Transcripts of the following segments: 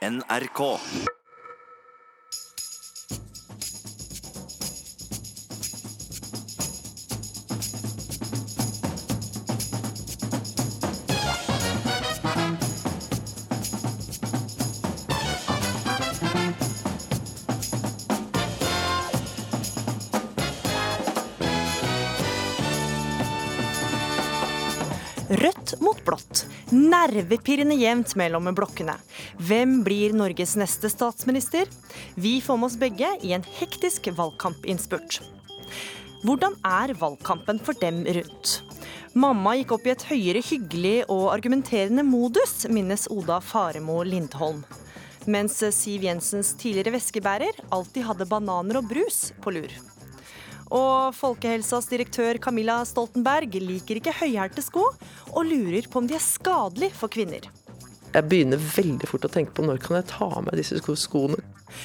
NRK. Rødt mot blått. Nervepirrende jevnt mellom blokkene. Hvem blir Norges neste statsminister? Vi får med oss begge i en hektisk valgkampinnspurt. Hvordan er valgkampen for dem rundt? Mamma gikk opp i et høyere hyggelig og argumenterende modus, minnes Oda Faremo Lindholm. Mens Siv Jensens tidligere veskebærer alltid hadde bananer og brus på lur. Og Folkehelsas direktør Camilla Stoltenberg liker ikke høyhælte sko, og lurer på om de er skadelige for kvinner. Jeg begynner veldig fort å tenke på når kan jeg ta av meg disse skoene.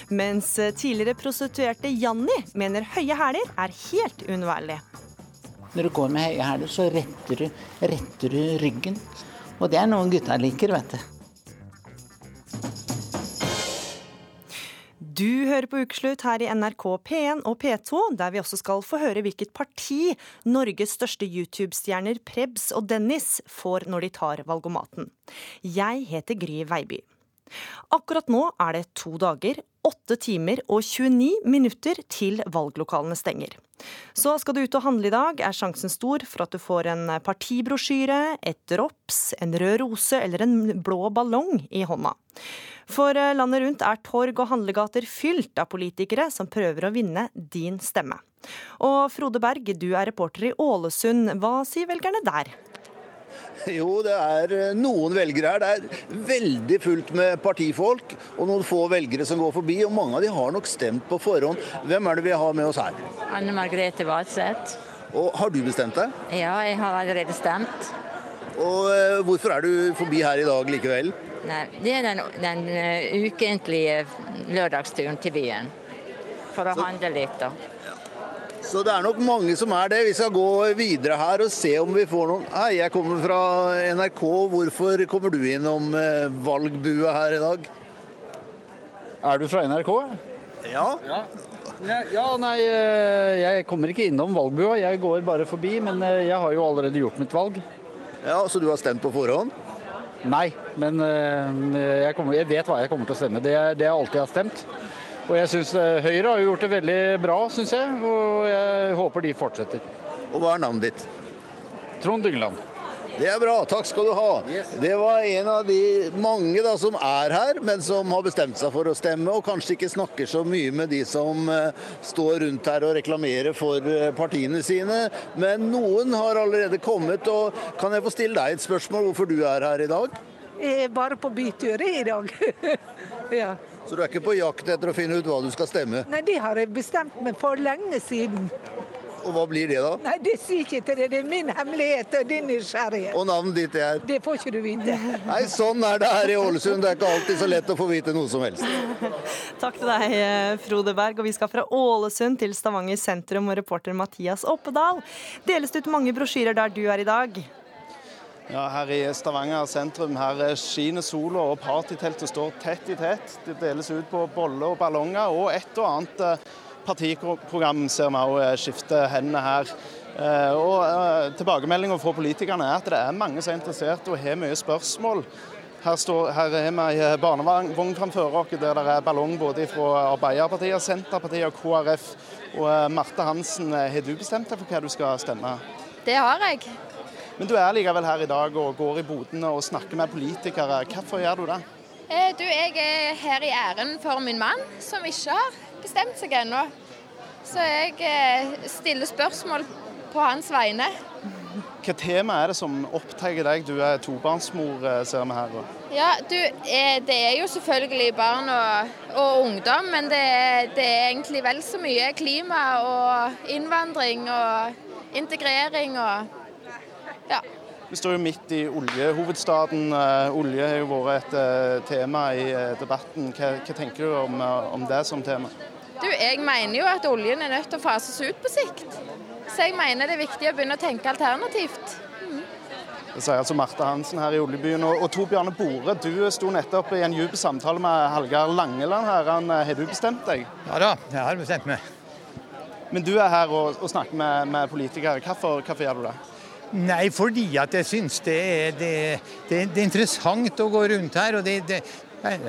Mens tidligere prostituerte Janni mener høye hæler er helt uunnværlig. Når du går med høye hæler, så retter du, retter du ryggen. Og det er noe gutta liker, vet du. Du hører på Ukeslutt her i NRK P1 og P2, der vi også skal få høre hvilket parti Norges største YouTube-stjerner Prebz og Dennis får når de tar valgomaten. Jeg heter Gry Veiby. Akkurat nå er det to dager, åtte timer og 29 minutter til valglokalene stenger. Så skal du ut og handle i dag, er sjansen stor for at du får en partibrosjyre, et drops, en rød rose eller en blå ballong i hånda. For landet rundt er torg og handlegater fylt av politikere som prøver å vinne din stemme. Og Frode Berg, du er reporter i Ålesund. Hva sier velgerne der? Jo, det er noen velgere her. Det er veldig fullt med partifolk og noen få velgere som går forbi. Og mange av de har nok stemt på forhånd. Hvem er det vi har med oss her? Anne Margrethe Vadseth. Og Har du bestemt deg? Ja, jeg har allerede stemt. Og eh, hvorfor er du forbi her i dag likevel? Nei, det er den, den uh, ukentlige lørdagsturen til byen. For å handle litt, da. Så det er nok mange som er det. Vi skal gå videre her og se om vi får noen Hei, jeg kommer fra NRK. Hvorfor kommer du innom eh, valgbua her i dag? Er du fra NRK? Ja. Ja. ja, nei, eh, jeg kommer ikke innom valgbua. Jeg går bare forbi. Men eh, jeg har jo allerede gjort mitt valg. ja, Så du har stemt på forhånd? Nei, men jeg, kommer, jeg vet hva jeg kommer til å stemme. Det er det jeg alltid har stemt. Og jeg synes Høyre har gjort det veldig bra, syns jeg. Og jeg håper de fortsetter. Og hva er navnet ditt? Trond Dyngeland. Det er bra, takk skal du ha. Det var en av de mange da, som er her, men som har bestemt seg for å stemme, og kanskje ikke snakker så mye med de som uh, står rundt her og reklamerer for eh, partiene sine. Men noen har allerede kommet, og kan jeg få stille deg et spørsmål hvorfor du er her i dag? Jeg er bare på bytur i dag. ja. Så du er ikke på jakt etter å finne ut hva du skal stemme? Nei, det har jeg bestemt meg for lenge siden. Og hva blir det da? Nei, det sier ikke til deg. Det er min hemmelighet og din nysgjerrighet. Og navnet ditt er? Det får ikke du vite. Nei, sånn er det her i Ålesund. Det er ikke alltid så lett å få vite noe som helst. Takk til deg, Frode Berg. Og vi skal fra Ålesund til Stavanger sentrum og reporter Mathias Oppedal. Deles det ut mange brosjyrer der du er i dag? Ja, her i Stavanger sentrum her skinner sola og partyteltet står tett i tett. Det deles ut på boller og ballonger, og et og annet eh, partiprogram ser vi òg skifter hendene her. Eh, Og Tilbakemeldingen fra politikerne er at det er mange som er interessert og har mye spørsmål. Her, står, her er vi i barnevogn framfor oss der det er ballong både fra Arbeiderpartiet, Senterpartiet og KrF. Og eh, Marte Hansen, har du bestemt deg for hva du skal stemme? Det har jeg. Men du er likevel her i dag og går i bodene og snakker med politikere. Hvorfor gjør du det? Eh, Du, jeg er her i æren for min mann, som ikke har bestemt seg ennå. Så jeg eh, stiller spørsmål på hans vegne. Hva tema er det som opptar deg? Du er tobarnsmor, eh, ser vi her. Ja, du, det er jo selvfølgelig barn og, og ungdom, men det, er- det er egentlig vel så mye klima og innvandring og integrering og ja. Vi står jo midt i oljehovedstaden. Eh, Olje har jo vært et eh, tema i eh, debatten. Hva, hva tenker du om, om det som tema? Du, jeg mener jo at oljen er nødt til å fases ut på sikt. Så jeg mener det er viktig å begynne å tenke alternativt. Det sier altså Marte Hansen her i Oljebyen. Og, og Tor Bjarne Bore, du sto nettopp i en dyp samtale med Hallgeir Langeland her. Han, har du bestemt deg? Ja da, jeg har bestemt meg. Men du er her og, og snakker med, med politikere. Hvorfor, hvorfor gjør du det? Nei, fordi at jeg syns det, det, det, det, er interessant å gå rundt her. og det,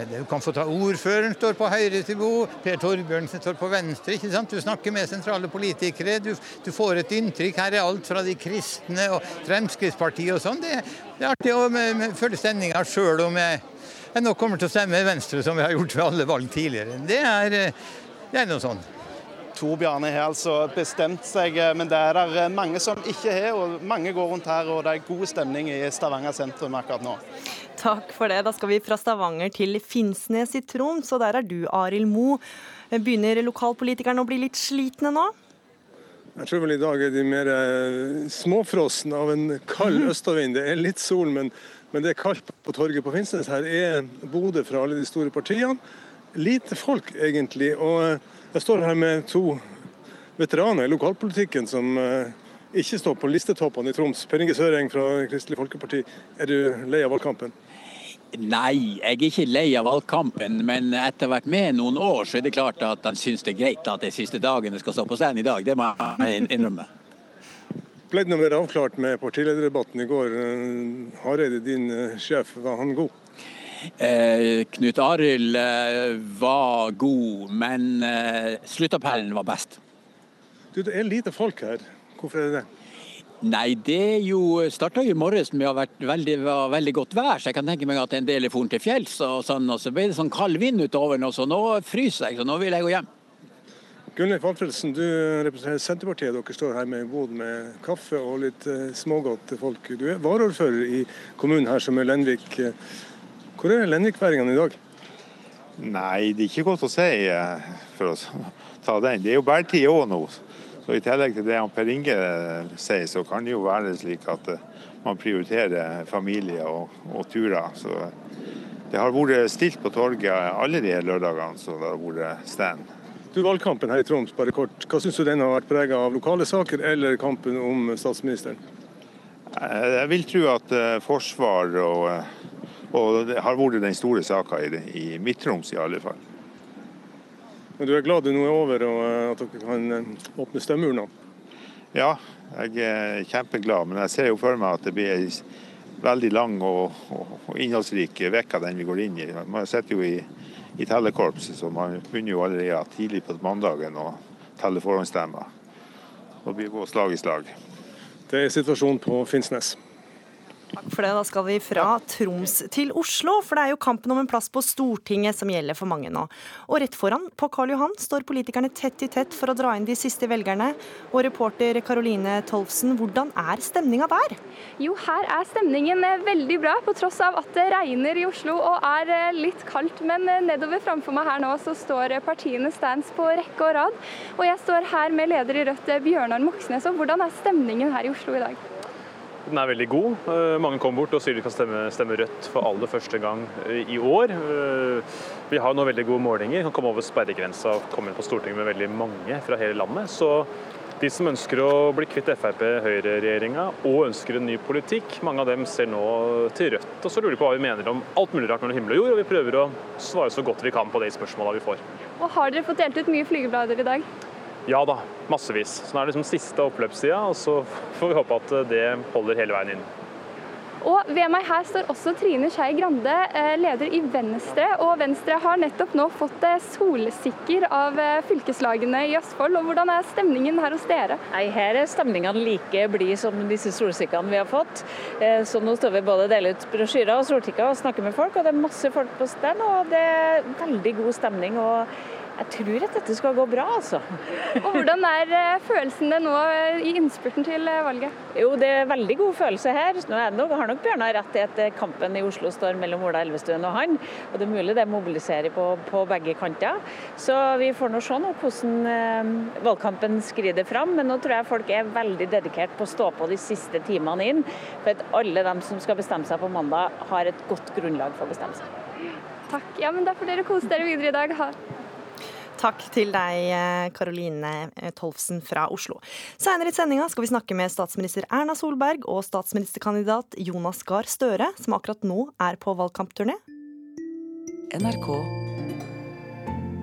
Du kan få ta ordføreren står på høyre til bo, Per Torbjørnsen står på venstre. ikke sant? Du snakker med sentrale politikere. Du, du får et inntrykk. Her er alt fra de kristne og Fremskrittspartiet og sånn. Det, er artig å følge stemninga sjøl om jeg, jeg nå kommer til å stemme Venstre, som vi har gjort ved alle valg tidligere. Det er, det er noe sånn. Tor Bjarne har altså bestemt seg, eh, men det er det eh, mange som ikke har. og Mange går rundt her, og det er god stemning i Stavanger sentrum akkurat nå. Takk for det. Da skal vi fra Stavanger til Finnsnes i Troms, og der er du, Arild Mo. Begynner lokalpolitikerne å bli litt slitne nå? Jeg tror vel i dag er de mer småfrossen småfrosne av en kald østavind. Det er litt sol, men, men det er kaldt på torget på Finnsnes. Her er Bodø fra alle de store partiene. Lite folk, egentlig. og jeg står her med to veteraner i lokalpolitikken som eh, ikke står på listetoppene i Troms. Per Inge Søreng fra Kristelig Folkeparti, er du lei av valgkampen? Nei, jeg er ikke lei av valgkampen, men etter å ha vært med noen år, så er det klart at han syns det er greit at de siste dagene skal stå på scenen i dag. Det må jeg innrømme. Ble det noe mer avklart med partilederdebatten i går? Eh, Hareide, din eh, sjef, var han god? Eh, Knut Arild eh, var god, men eh, sluttappellen var best. Du, Det er lite folk her. Hvorfor er det det? Nei, det jo starta i morges med å ha vært veldig, veldig, godt vær, så jeg kan tenke meg at en del er foren til fjells. Og sånn, og så ble det sånn kald vind utover nå, så nå fryser jeg, så nå vil jeg gå hjem. Gunnleif Alfredsen, du representerer Senterpartiet. Dere står her med en bod med kaffe og litt smågodt til folk. Du er varaordfører i kommunen her, som er Lenvik. Hvor er Lenvikværingene i dag? Nei, det er ikke godt å si eh, for å ta den. Det er jo bærtid òg nå. Så I tillegg til det Per Inge eh, sier, så kan det jo være slik at eh, man prioriterer familie og, og turer. Så det har vært stilt på torget alle de lørdagene så det har vært stand. Du, Valgkampen her i Troms, bare kort. Hva syns du den har vært preget av lokale saker eller kampen om statsministeren? Jeg vil tro at forsvar og og det har vært den store saka i, i Midt-Troms i alle fall. Men Du er glad du nå er over og eh, at dere kan eh, åpne stemmeurna? Ja, jeg er kjempeglad. Men jeg ser jo for meg at det blir ei veldig lang og, og innholdsrik uke den vi går inn i. Man sitter jo i, i tellekorpset, så man begynner jo allerede tidlig på mandagen å telle forhåndsstemmer. Det blir gå slag i slag. Det er situasjonen på Finnsnes. Takk for det. Da skal vi fra Troms til Oslo, for det er jo kampen om en plass på Stortinget som gjelder for mange nå. Og rett foran, på Karl Johan, står politikerne tett i tett for å dra inn de siste velgerne. Og reporter Karoline Tolfsen, hvordan er stemninga der? Jo, her er stemningen eh, veldig bra, på tross av at det regner i Oslo og er eh, litt kaldt. Men eh, nedover framfor meg her nå så står partiene stands på rekke og rad. Og jeg står her med leder i Rødt, Bjørnar Moxnes. Og hvordan er stemningen her i Oslo i dag? Den er veldig god. Eh, mange kommer bort og sier de kan stemme, stemme, Rødt for aller første gang eh, i år. Eh, vi har nå veldig gode målinger. Kan komme over sperregrensa og komme inn på Stortinget med veldig mange fra hele landet. Så de som ønsker å bli kvitt Frp-Høyre-regjeringa og ønsker en ny politikk, mange av dem ser nå til Rødt. Og så lurer de på hva vi mener om alt mulig rart mellom himmel og jord, og vi prøver å svare så godt vi kan på de spørsmåla vi får. Og Har dere fått delt ut mye flygeblader i dag? Ja da, massevis. Så nå er det liksom siste oppløpssida, og så får vi håpe at det holder hele veien inn. Og Ved meg her står også Trine Skei Grande, eh, leder i Venstre. Og Venstre har nettopp nå fått eh, solsikker av eh, fylkeslagene i Østfold. og Hvordan er stemningen her hos dere? Nei, Her er stemningene like blide som disse solsikkene vi har fått. Så nå står vi både og deler ut brosjyrer og solsikker og snakker med folk. og Det er masse folk på stand, og det er veldig god stemning. og jeg tror at dette skal gå bra, altså. Og Hvordan er eh, følelsene nå eh, i innspurten til eh, valget? Jo, Det er veldig god følelse her. Nå nok, har nok Bjørnar rett i at kampen i Oslo står mellom Ola Elvestuen og han. Og Det er mulig det mobiliserer på, på begge kanter. Så vi får nå se nå hvordan valgkampen skrider fram. Men nå tror jeg folk er veldig dedikert på å stå på de siste timene inn. For at alle dem som skal bestemme seg på mandag, har et godt grunnlag for å bestemme seg. Takk. Ja, men Da får dere kose dere videre i dag. Ha. Takk til deg, Karoline Tolfsen fra Oslo. Seinere i sendinga skal vi snakke med statsminister Erna Solberg og statsministerkandidat Jonas Gahr Støre, som akkurat nå er på valgkampturné. NRK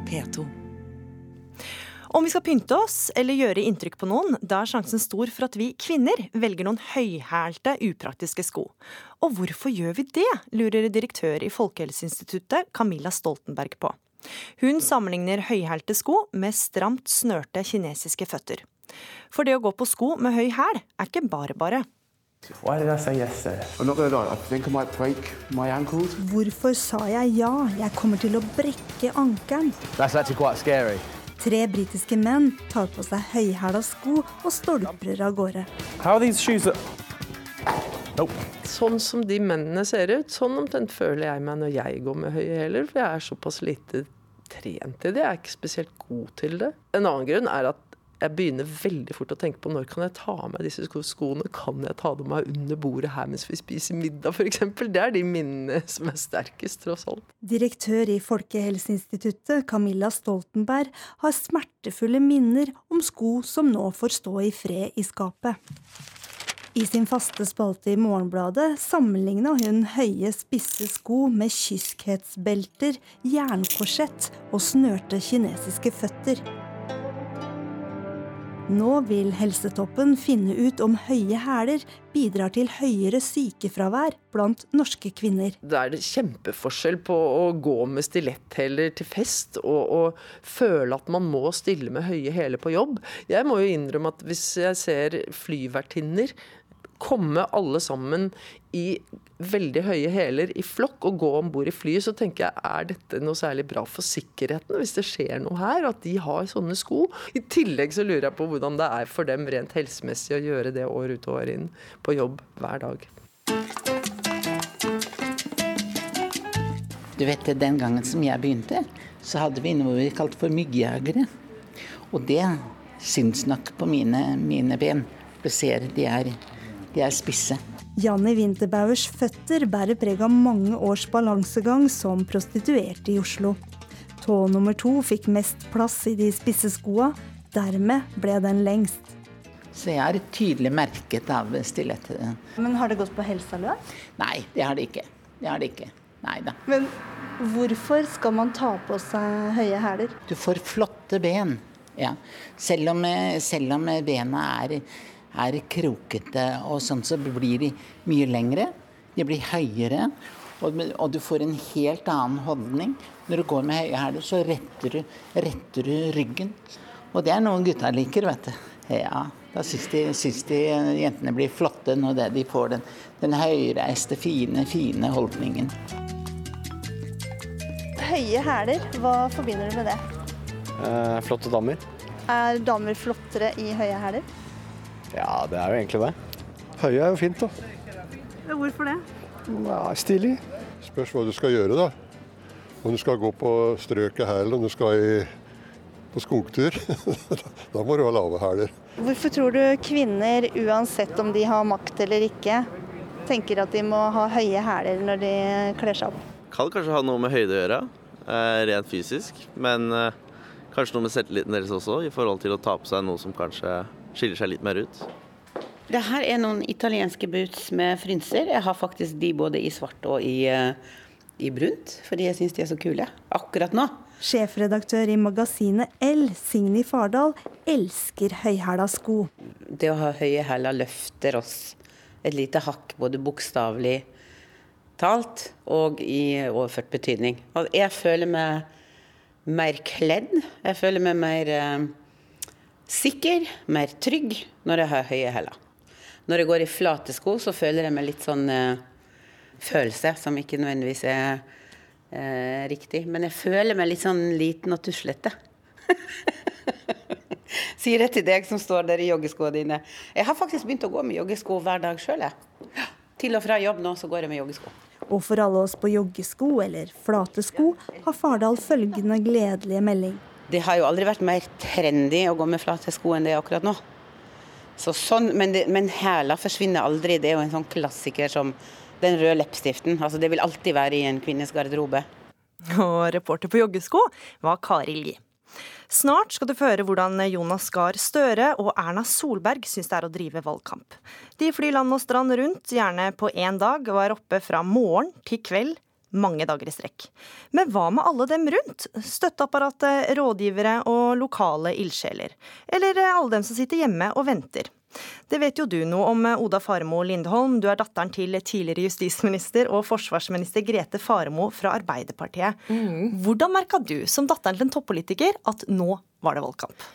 P2. Om vi skal pynte oss eller gjøre inntrykk på noen, da er sjansen stor for at vi kvinner velger noen høyhælte, upraktiske sko. Og hvorfor gjør vi det, lurer direktør i Folkehelseinstituttet Camilla Stoltenberg på. Hun sammenligner høyhælte sko med stramt snørte kinesiske føtter. For det å gå på sko med høy hæl er ikke bare bare. Hvorfor sa jeg ja? Jeg kommer til å brekke ankelen. Tre britiske menn tar på seg høyhæla sko og stolprer av gårde. Sånn som de mennene ser ut, sånn omtrent føler jeg meg når jeg går med høye hæler. For jeg er såpass lite trent i det. Jeg er ikke spesielt god til det. En annen grunn er at jeg begynner veldig fort å tenke på når kan jeg ta av meg disse skoene. Kan jeg ta dem av under bordet her mens vi spiser middag, f.eks.? Det er de minnene som er sterkest, tross alt. Direktør i Folkehelseinstituttet, Camilla Stoltenberg, har smertefulle minner om sko som nå får stå i fred i skapet. I sin faste spalte i Morgenbladet sammenligna hun høye, spisse sko med kyskhetsbelter, jernkorsett og snørte kinesiske føtter. Nå vil Helsetoppen finne ut om høye hæler bidrar til høyere sykefravær blant norske kvinner. Det er kjempeforskjell på å gå med stiletthæler til fest og, og, føle at man må stille med høye hæler på jobb. Jeg må jo innrømme at hvis jeg ser flyvertinner komme alle sammen i veldig høye hæler i flokk og gå om bord i flyet, så tenker jeg er dette noe særlig bra for sikkerheten hvis det skjer noe her, at de har sånne sko. I tillegg så lurer jeg på hvordan det er for dem rent helsemessig å gjøre det år ut og år inn på jobb hver dag. Du vet, Den gangen som jeg begynte, så hadde vi noe vi kalte for myggjagere. Og det syns nok på mine, mine ben. Du ser, de er de er spisse. Janni Winterbauers føtter bærer preg av mange års balansegang som prostituert i Oslo. Tå nummer to fikk mest plass i de spisse skoa. Dermed ble den lengst. Så jeg er tydelig merket av stilettet. Men har det gått på helsa løs? Nei, det har det ikke. Det har det ikke. Nei da. Men hvorfor skal man ta på seg høye hæler? Du får flotte ben. Ja. Selv om, selv om bena er er krokete, og sånn så blir de mye lengre. De blir høyere, og, og, du får en helt annen holdning. Når du går med høye hæler, så retter du, retter du, ryggen. Og det er noe gutta liker, vet du. Ja, da syns de, syns de jentene blir flotte når de får den, den høyreiste, fine, fine holdningen. Høye hæler, hva forbinder du med det? Eh, flotte damer. Er damer flottere i høye hæler? Ja, det er jo egentlig det. Høye er jo fint, da. Hvorfor det? Ja, stilig. Spørs hva du skal gjøre, da. Om du skal gå på strøket her, eller om du skal i, på skogtur. da må du ha lave hæler. Hvorfor tror du kvinner, uansett om de har makt eller ikke, tenker at de må ha høye hæler når de kler seg opp? Kan kanskje ha noe med høyde å gjøre, eh, rent fysisk. Men eh, kanskje noe med selvtilliten deres også, i forhold til å ta på seg noe som kanskje skiller seg litt mer ut. Det her er noen italienske boots med frynser. Jeg har faktisk de både i svart og i, eh, i brunt, fordi jeg syns de er så kule akkurat nå. Sjefredaktør i magasinet L, Signy Fardal, elsker høyhæla sko. Det å ha høye hæler løfter oss et lite hakk, både bokstavelig talt og i overført betydning. Jeg føler meg mer kledd. Jeg føler meg mer eh, sikker, mer trygg når jeg har høye hæler. Når jeg går i flate sko, så føler jeg meg litt sånn uh, følelse som ikke nødvendigvis er uh, riktig. Men jeg føler meg litt sånn liten og tuslete. Sier det til deg som står der i joggeskoene dine. Jeg har faktisk begynt å gå med joggesko hver dag sjøl, jeg. Til og fra jobb nå så går jeg med joggesko. Og for alle oss på joggesko eller flate sko har Fardal følgende gledelige melding. Det har jo aldri vært mer trendy å gå med flate sko enn det er akkurat nå. Så sånn, men, det, men hæler forsvinner aldri. Det er jo en sånn klassiker som den røde leppestiften. Altså, det vil alltid være i en kvinnes garderobe. Og reporter på joggesko var Kari Li. Snart skal du få høre hvordan Jonas Gahr Støre og Erna Solberg syns det er å drive valgkamp. De flyr land og strand rundt, gjerne på én dag, og er oppe fra morgen til kveld mange dager i strekk. Men hva med alle dem rundt? Støtteapparatet, rådgivere og lokale ildsjeler. Eller alle dem som sitter hjemme og venter. Det vet jo du noe om, Oda Faremo Lindholm. Du er datteren til tidligere justisminister og forsvarsminister Grete Faremo fra Arbeiderpartiet. Mm. Hvordan merka du, som datteren til en toppolitiker, at nå var det valgkamp?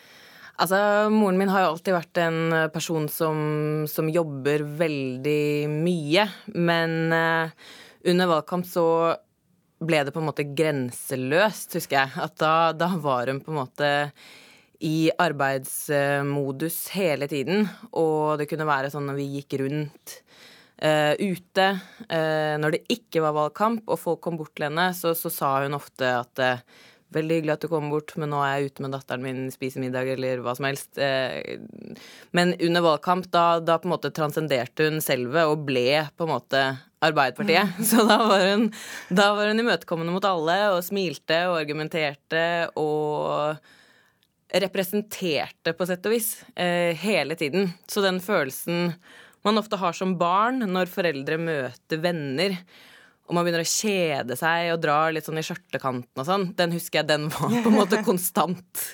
Altså, Moren min har jo alltid vært en person som, som jobber veldig mye. Men uh, under valgkamp så ble det på en måte grenseløst, husker jeg. At da, da var hun på en måte i arbeidsmodus hele tiden. Og det kunne være sånn når vi gikk rundt uh, ute, uh, når det ikke var valgkamp og folk kom bort til henne, så, så sa hun ofte at uh, Veldig hyggelig at du kom bort, men nå er jeg ute med datteren min, spiser middag eller hva som helst. Men under valgkamp, da, da på en måte transcenderte hun selve og ble på en måte Arbeiderpartiet. Så da var hun, da var hun imøtekommende mot alle og smilte og argumenterte og representerte, på sett og vis, eh, hele tiden. Så den følelsen man ofte har som barn når foreldre møter venner, og man begynner å kjede seg og drar litt sånn i skjørtekanten og sånn, den husker jeg den var på en måte konstant.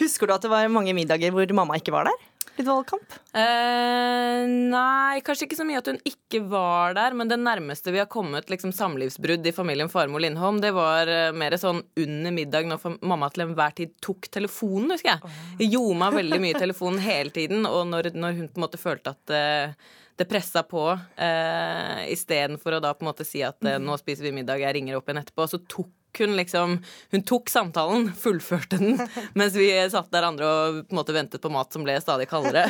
husker du at det var mange middager hvor mamma ikke var der? Litt valgkamp? Eh, nei, kanskje ikke så mye at hun ikke var der. Men det nærmeste vi har kommet liksom, samlivsbrudd i familien Farmo Lindholm, det var uh, mer sånn under middag når mamma til enhver tid tok telefonen, husker jeg. Oh. Meg veldig mye telefonen hele tiden. Og når, når, hun på en måte følte at uh, det pressa på, uh, istedenfor å da på en måte si at uh, nå spiser vi middag, jeg ringer opp igjen etterpå, så tok hun liksom Hun tok samtalen, fullførte den, mens vi satt der andre og på en måte ventet på mat som ble stadig kaldere.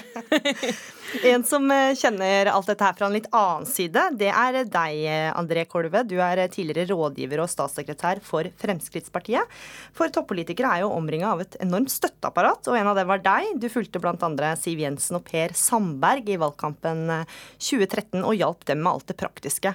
en som eh, kjenner alt dette her fra en litt annen side, det er deg, André Kolve. Du er tidligere rådgiver og statssekretær for Fremskrittspartiet. For toppolitikere er jo omringa av et enormt støtteapparat, og en av dem var deg. Du fulgte bl.a. Siv Jensen og Per Sandberg i valgkampen 2013 og hjalp dem med alt det praktiske.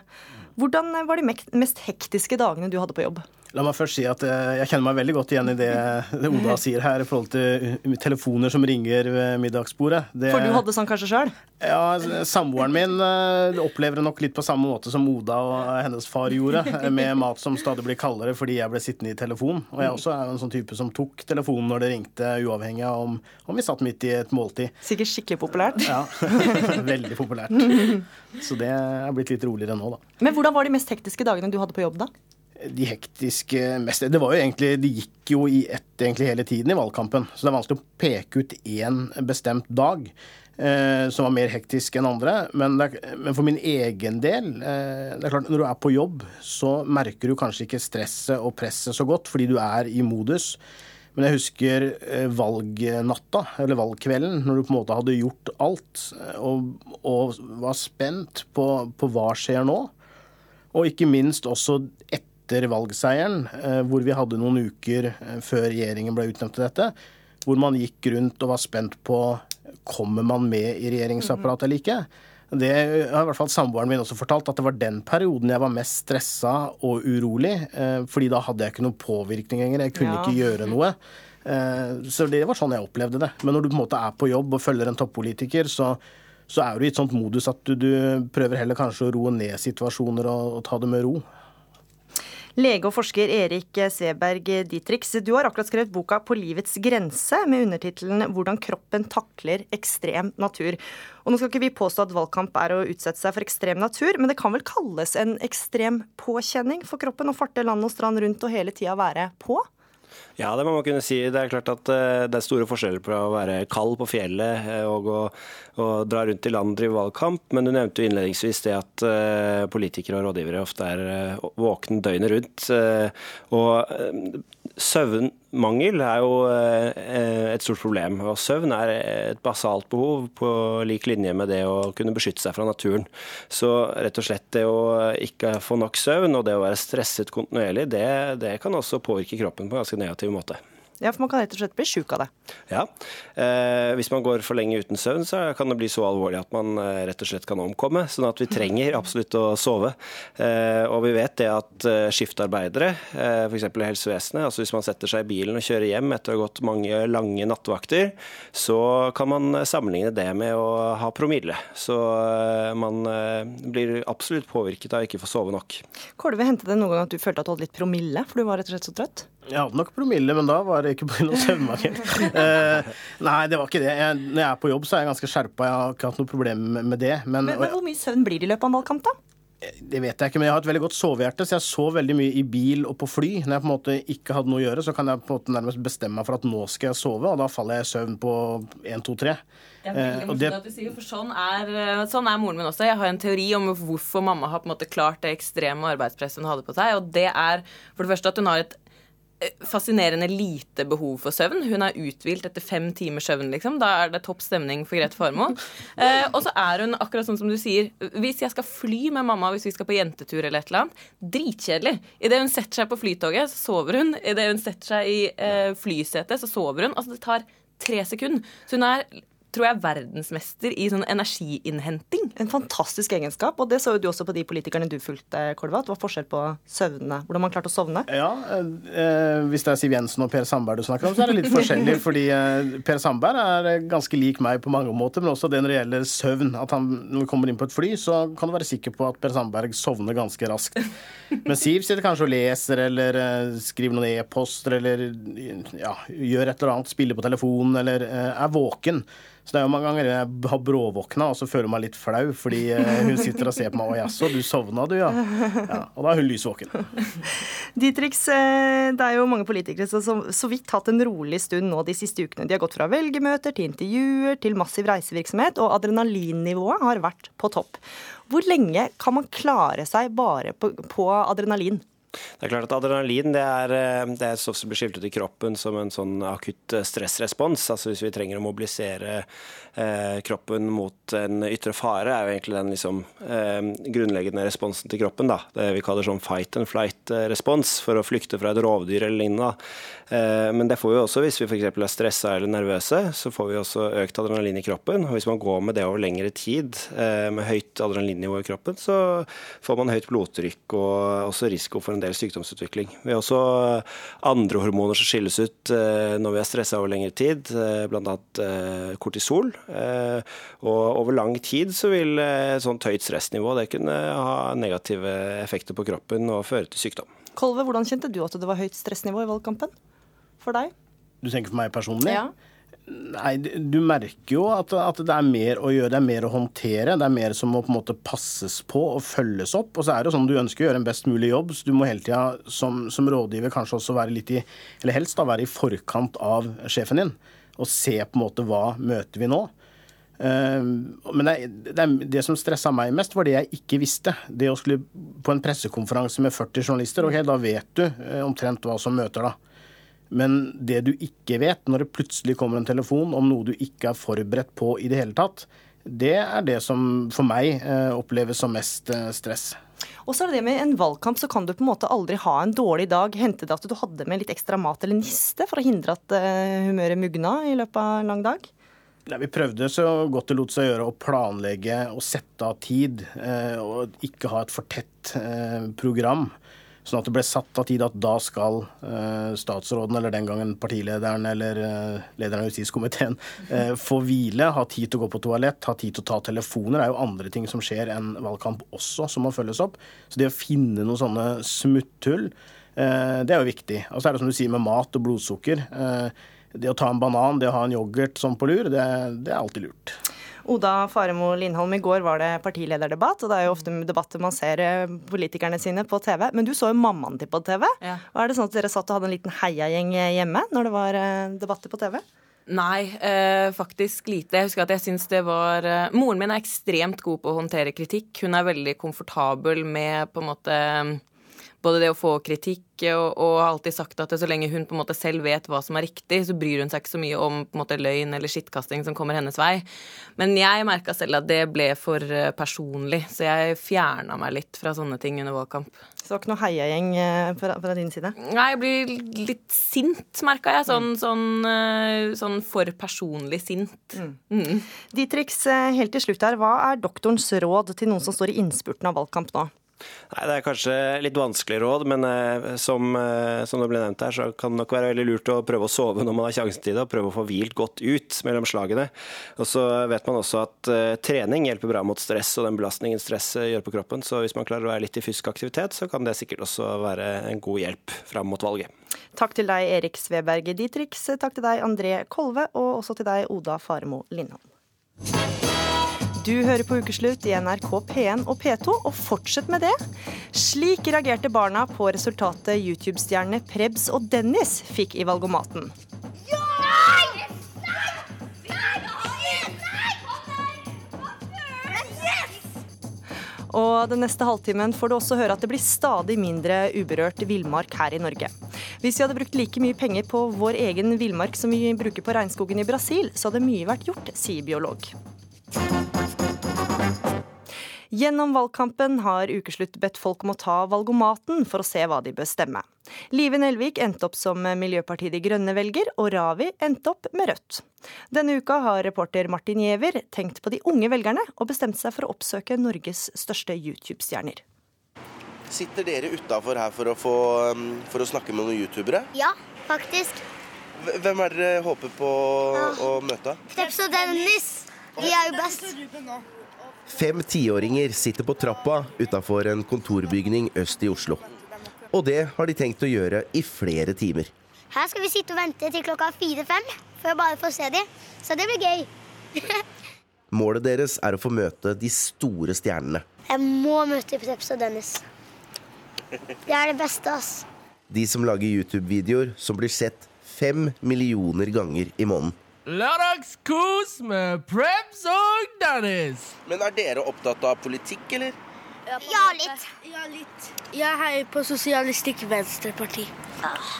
Hvordan var de mest hektiske dagene du hadde på jobb? La meg først si at eh, jeg kjenner meg veldig godt igjen i det Oda sier her i forhold til telefoner som ringer ved middagsbordet. Det, For du hadde sånn kanskje sjøl? Ja, samboeren min eh, opplever det nok litt på samme måte som Oda og hennes far gjorde, med mat som stadig blir kaldere fordi jeg ble sittende i telefon. Og jeg også er en sånn type som tok telefonen når det ringte, uavhengig av om, om vi satt midt i et måltid. Sikkert skikkelig populært. Ja, veldig populært. Så det er blitt litt roligere nå, da. Men hvordan var de mest hektiske dagene du hadde på jobb, da? De hektiske mest Det var jo egentlig, de gikk jo i ett egentlig hele tiden i valgkampen. Så det er vanskelig å peke ut én bestemt dag eh, som var mer hektisk enn andre. Men, er, men for min egen del eh, det er klart Når du er på jobb, så merker du kanskje ikke stresset og presset så godt fordi du er i modus. Men jeg husker eh, valgnatta, eller valgkvelden, når du på en måte hadde gjort alt og, og var spent på, på hva skjer nå. Og ikke minst også etter etter valgseieren, eh, hvor vi hadde noen uker eh, før regjeringen ble utnevnt til dette, hvor man gikk rundt og var spent på kommer man med i regjeringsapparatet eller ikke. Det har i hvert fall samboeren min også fortalt, at det var den perioden jeg var mest stressa og urolig. Eh, fordi da hadde jeg ikke noen påvirkning lenger. Jeg kunne ja. ikke gjøre noe. Så det var sånn jeg opplevde det. Men når du på en måte er på jobb og følger en toppolitiker, så, så er du i et sånt modus at du, du, prøver heller kanskje å roe ned situasjoner og, og ta det med ro. Lege og forsker Erik Sveberg Dietrich, du har akkurat skrevet boka 'På livets grense' med undertittelen 'Hvordan kroppen takler ekstrem natur'. Og nå skal ikke vi påstå at valgkamp er å utsette seg for ekstrem natur, men det kan vel kalles en ekstrem påkjenning for kroppen å farte land og strand rundt og hele tida være på? Ja, det må man kunne si. Det er klart at eh, det er store forskjeller på å være kald på fjellet eh, og å, å dra rundt i land og drive valgkamp. Men du nevnte jo innledningsvis det at eh, politikere og rådgivere ofte er våkne døgnet rundt. Og Søvnmangel er jo et stort problem. og Søvn er et basalt behov på lik linje med det å kunne beskytte seg fra naturen. Så rett og slett det å ikke få nok søvn og det å være stresset kontinuerlig, det, det kan også påvirke kroppen på ganske negativ måte. Ja, for man kan rett og slett bli sjuk av det. Ja. Eh, hvis man går for lenge uten søvn, så kan det bli så alvorlig at man eh, rett og slett kan omkomme. Sånn at vi trenger absolutt å sove. Eh, og vi vet det at eh, skiftarbeidere, eh, f.eks. i helsevesenet, altså hvis man setter seg i bilen og kjører hjem etter å ha gått mange lange nattevakter, så kan man sammenligne det med å ha promille. Så eh, man eh, blir absolutt påvirket av å ikke få sove nok. Kolve, hendte det noen gang at du følte at du hadde litt promille, for du var rett og slett så trøtt? Jeg hadde nok promille, men da var det ikke pga. søvnmangel. uh, nei, det var ikke det. Jeg, når jeg er på jobb, så er jeg ganske skjerpa. Jeg har ikke hatt noe problem med det. Men, Men, men hvor mye søvn blir det i løpet av en valgkamp, da? det vet jeg ikke, men jeg har et veldig godt sovehjerte, så jeg sov veldig mye i bil og på fly. Når jeg på en måte ikke hadde noe å gjøre, så kan jeg på en måte nærmest bestemme meg for at nå skal jeg sove, og da faller jeg i søvn på 1, 2, 3. Det er veldig morsomt at du sier, for sånn er, eh, sånn er moren min også. Jeg har en teori om hvorfor mamma har på en måte klart det ekstreme arbeidspresset hun hadde på seg. Og det er for det første at hun har et eh, fascinerende lite behov for søvn. Hun er uthvilt etter fem timers søvn, liksom. Da er det topp stemning for Grete Farmo. Eh, og så er hun akkurat sånn som du sier, hvis jeg skal fly med mamma, hvis vi skal på jentetur eller et eller annet, dritkjedelig. Idet hun setter seg på flytoget, så sover hun. Idet hun setter seg i eh, flysetet, så sover hun. Altså, det tar tre sekunder. Så hun er tror jeg, verdensmester i sånn energiinnhenting. En fantastisk egenskap, og det så jo du også på de politikerne du fulgte, Kolva. At det var forskjell på søvne, hvordan man klarte å sovne. Ja, eh, hvis det er Siv Jensen og Per Sandberg du snakker om, så er det litt forskjellig. fordi eh, Per Sandberg er ganske lik meg på mange måter, men også det når det gjelder søvn. At han, når vi kommer inn på et fly, så kan du være sikker på at Per Sandberg sovner ganske raskt. Men Siv sitter kanskje og leser eller eh, skriver noen e-poster eller ja, gjør et eller annet, spiller på telefonen eller uh, er våken. Så det er jo mange ganger jeg har bråvåkna og så føler jeg meg litt flau fordi uh, hun sitter og ser på meg og 'jaså, du sovna du, ja. ja'. Og da er hun lys våken. Dietrich, det er jo mange politikere som så vidt hatt en rolig stund nå de siste ukene. De har gått fra velgermøter til intervjuer til massiv reisevirksomhet, og adrenalinnivået har vært på topp. Hvor lenge kan man klare seg bare på, på adrenalin? Det er klart at Adrenalin det er, det er stoff som blir skiltet i kroppen som en sånn akutt stressrespons. altså Hvis vi trenger å mobilisere eh, kroppen mot en ytre fare, er jo egentlig den liksom, eh, grunnleggende responsen til kroppen. da. Det vi kaller sånn fight and flight-respons, for å flykte fra et rovdyr eller lignende. Eh, men det får vi også hvis vi f.eks. er stressa eller nervøse. Så får vi også økt adrenalin i kroppen. og Hvis man går med det over lengre tid, eh, med høyt adrenalinnivå i kroppen, så får man høyt blodtrykk og også risiko for en del sykdomsutvikling. Vi har også andre hormoner som skilles ut eh, når vi er stressa over lengre tid, bl.a. kortisol. Og over lang tid så vil et sånt høyt stressnivå det kunne ha negative effekter på kroppen og føre til sykdom. Kolve, hvordan kjente du at det var høyt stressnivå i valgkampen? For deg? Du tenker for meg personlig? Ja. Nei, du merker jo at, at, det er mer å gjøre, det er mer å håndtere. Det er mer som må på en måte passes på og følges opp. Og så er det sånn du ønsker å gjøre en best mulig jobb, så du må hele tida som, som, rådgiver kanskje også være litt i, eller helst da være i forkant av sjefen din. Og se på en måte hva møter vi nå. Men det, det, det, som stressa meg mest, var det jeg ikke visste. Det å skulle på en pressekonferanse med 40 journalister, ok, da vet du omtrent hva som møter da. Men det du ikke vet, når det plutselig kommer en telefon om noe du ikke er forberedt på i det hele tatt, det er det som for meg oppleves som mest stress. Og så er det det med en valgkamp, så kan du på en måte aldri ha en dårlig dag. Hendte det at du hadde med litt ekstra mat eller niste for å hindre at humøret mugna i løpet av en lang dag? Nei, vi prøvde så godt det lot seg gjøre å planlegge og sette av tid, eh, og ikke ha et for tett eh, program. Sånn at det ble satt av tid at da skal eh, statsråden, eller den gangen partilederen eller eh, lederen av justiskomiteen, eh, få hvile, ha tid til å gå på toalett, ha tid til å ta telefoner. Det er jo andre ting som skjer enn valgkamp også, som må følges opp. Så det å finne noen sånne smutthull, det er jo viktig. Og så er det som du sier med mat og blodsukker. Det å ta en banan, det å ha en yoghurt sånn på lur, det, det er alltid lurt. Oda Faremo Lindholm, i går var det partilederdebatt, og det er jo ofte debatter man ser eh, politikerne sine på TV. Men du så jo mammaen til på TV. Ja. Og er det sånn at dere satt og hadde en liten heiagjeng hjemme når det var eh, debatter på TV? Nei, eh, faktisk lite. Jeg husker at jeg syns det var eh, Moren min er ekstremt god på å håndtere kritikk. Hun er veldig komfortabel med på en måte både det å få kritikk og, og har alltid sagt at så lenge hun på en måte selv vet hva som er riktig, så bryr hun seg ikke så mye om på en måte løgn eller skittkasting som kommer hennes vei. Men jeg merka selv at det ble for eh, personlig, så jeg fjerna meg litt fra sånne ting under valgkamp. Så det var ikke noe heiagjeng eh, fra, fra din side? Nei, jeg blir litt sint, merka jeg. Sånn, mm. sånn, eh, sånn, for personlig sint. Mm. Mm. Ditrix, helt til slutt her, hva er doktorens råd til noen som står i innspurten av valgkamp nå? Nei, Det er kanskje litt vanskelig råd, men eh, som, eh, som, det ble nevnt her, så kan det nok være veldig lurt å prøve å sove når man har sjansen til det, og prøve å få hvilt godt ut mellom slagene. Og Så vet man også at uh, trening hjelper bra mot stress og den belastningen stress gjør på kroppen. Så hvis man klarer å være litt i fysisk aktivitet, så kan det sikkert også være en god hjelp fram mot valget. Takk til deg, Erik Sveberg Ditrix. Takk til deg, André Kolve, og også til deg, Oda Faremo Lindholm. Du hører på Ukeslutt i NRK P1 og P2, og fortsett med det. Slik reagerte barna på resultatet YouTube-stjernene Prebz og Dennis fikk i valgomaten. Og den neste halvtimen får du også høre at det blir stadig mindre uberørt villmark her i Norge. Hvis vi hadde brukt like mye penger på vår egen villmark som vi bruker på regnskogen i Brasil, så hadde mye vært gjort, sier biolog. Gjennom valgkampen har Ukeslutt bedt folk om å ta valgomaten for å se hva de bør stemme. Live Nelvik endte opp som Miljøpartiet De Grønne-velger, og Ravi endte opp med Rødt. Denne uka har reporter Martin Giæver tenkt på de unge velgerne, og bestemt seg for å oppsøke Norges største YouTube-stjerner. Sitter dere utafor her for å, få, um, for å snakke med noen youtubere? Ja, faktisk. Hvem er dere håper på ja. å møte? Steps og Dennis. De er jo best. Fem tiåringer sitter på trappa utafor en kontorbygning øst i Oslo. Og det har de tenkt å gjøre i flere timer. Her skal vi sitte og vente til klokka fire-fem for å bare få se dem. Så det blir gøy. Målet deres er å få møte de store stjernene. Jeg må møte Preps og Dennis. Det er det beste, ass. De som lager YouTube-videoer som blir sett fem millioner ganger i måneden. Lørdagskos med Prebz og Dennis. Men er dere opptatt av politikk, eller? Ja, litt. Ja, litt. Jeg heier på Sosialistisk Venstreparti.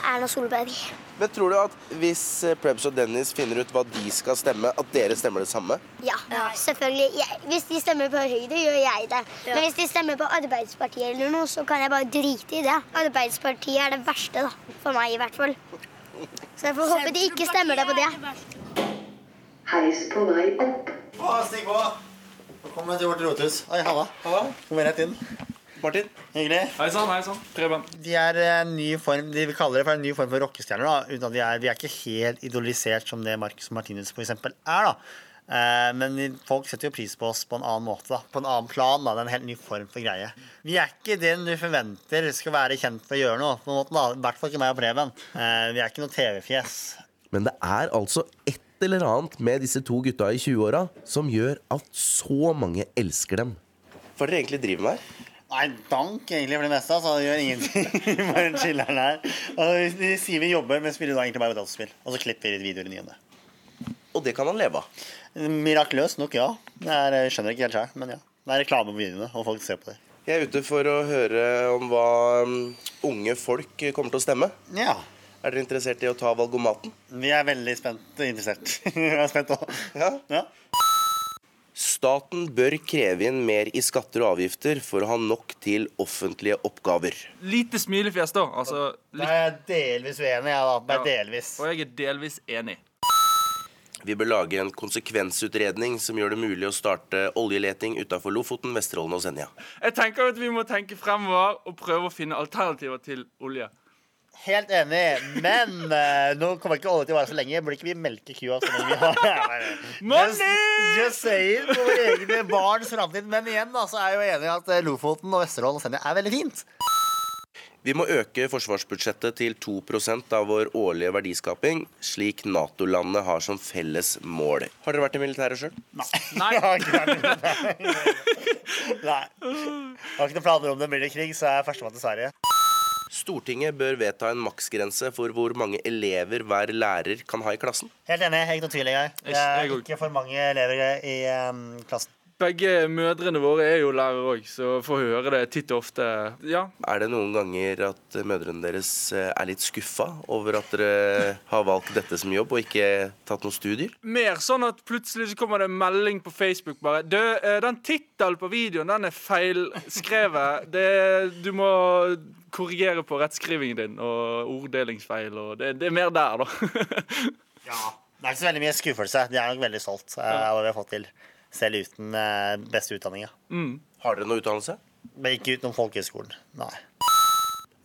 Erna Solberg. Men tror du at hvis Prebz og Dennis finner ut hva de skal stemme, at dere stemmer det samme? Ja, selvfølgelig. Jeg, hvis de stemmer på Høyre, gjør jeg det. Men hvis de stemmer på Arbeiderpartiet eller noe, så kan jeg bare drite i det. Arbeidspartiet er det verste, da. For meg, i hvert fall. Så jeg får håpe de ikke stemmer deg på det. Heis på vei opp. Å, stig på. Velkommen til vårt rotehus. Oi, halla. halla. Kom rett inn. Martin. Hyggelig. Hei sann, hei sann. Preben. De er en ny form, de kaller det for en ny form for rockestjerner. da, uten at de er, Vi er ikke helt idolisert som det Marcus Martinus f.eks. er. da. Eh, men folk setter jo pris på oss på en annen måte. da, På en annen plan. da, Det er en helt ny form for greie. Vi er ikke den du forventer skal være kjent for å gjøre noe. på en måte da, I hvert fall ikke meg og Preben. Eh, vi er ikke noe TV-fjes. Men det er altså ett eller annet med disse to gutta i 20-åra som gjør at så mange elsker dem. Hva er det dere egentlig driver med? Nei, dank egentlig for det meste. Så det gjør ingenting. bare chiller'n her. Og de sier vi jobber, men spiller da egentlig bare dataspill. Og så klipper vi litt videoer i ny og ne. Og det kan han leve av? Mirakuløst nok, ja. Jeg skjønner ikke helt sjøl, men ja. Det er reklame på videoene, og folk ser på det. Jeg er ute for å høre om hva um, unge folk kommer til å stemme. Ja. Er dere interessert i å ta valgomaten? Vi er veldig spent interessert. Vi er spent også. Ja? ja. Staten bør kreve inn mer i skatter og avgifter for å ha nok til offentlige oppgaver. Lite smilefjes, da. Altså, litt... Jeg er delvis uenig, jeg, da. Bare ja. delvis. Og jeg er delvis enig. Vi bør lage en konsekvensutredning som gjør det mulig å starte oljeleting utafor Lofoten, Vesterålen og Senja. Jeg tenker at Vi må tenke fremover og prøve å finne alternativer til olje. Helt enig, men uh, nå kommer ikke olje til å vare så lenge. Burde ikke vi melke kua så lenge vi har Just, just saying på våre egne barns framtid. Men igjen da, så er jeg jo enig i at eh, Lofoten og Vesterålen og Senja er veldig fint. Vi må øke forsvarsbudsjettet til 2% av vår årlige verdiskaping, slik Nato-landene har som felles mål. Har dere vært i militæret sjøl? Nei. Nei. Jeg har ikke vært Nei. Jeg har ikke noen planer om det. Blir det krig, så er jeg førstemann til Sverige. Stortinget bør vedta en maksgrense for hvor mange elever hver lærer kan ha i klassen. Helt enig. Ikke noe tvil engang. Det er ikke for mange elever i um, klassen. Begge mødrene våre er jo lærere òg, så får høre det titt og ofte. Ja. Er det noen ganger at mødrene deres eh, er litt skuffa over at dere har valgt dette som jobb og ikke tatt noen studier? Mer sånn at plutselig så kommer det en melding på Facebook bare Du, eh, den tittelen på videoen, den er feilskrevet. Det, du må korrigere på rettskrivingen din og orddelingsfeil og det, det er mer der, da. ja. Det er ikke så veldig mye skuffelse. De er nok veldig stolt av det vi har fått til. Selv uten eh, beste utdanninga. Mm. Har dere noe utdannelse? Men ikke utenom folkehøgskolen. Nei.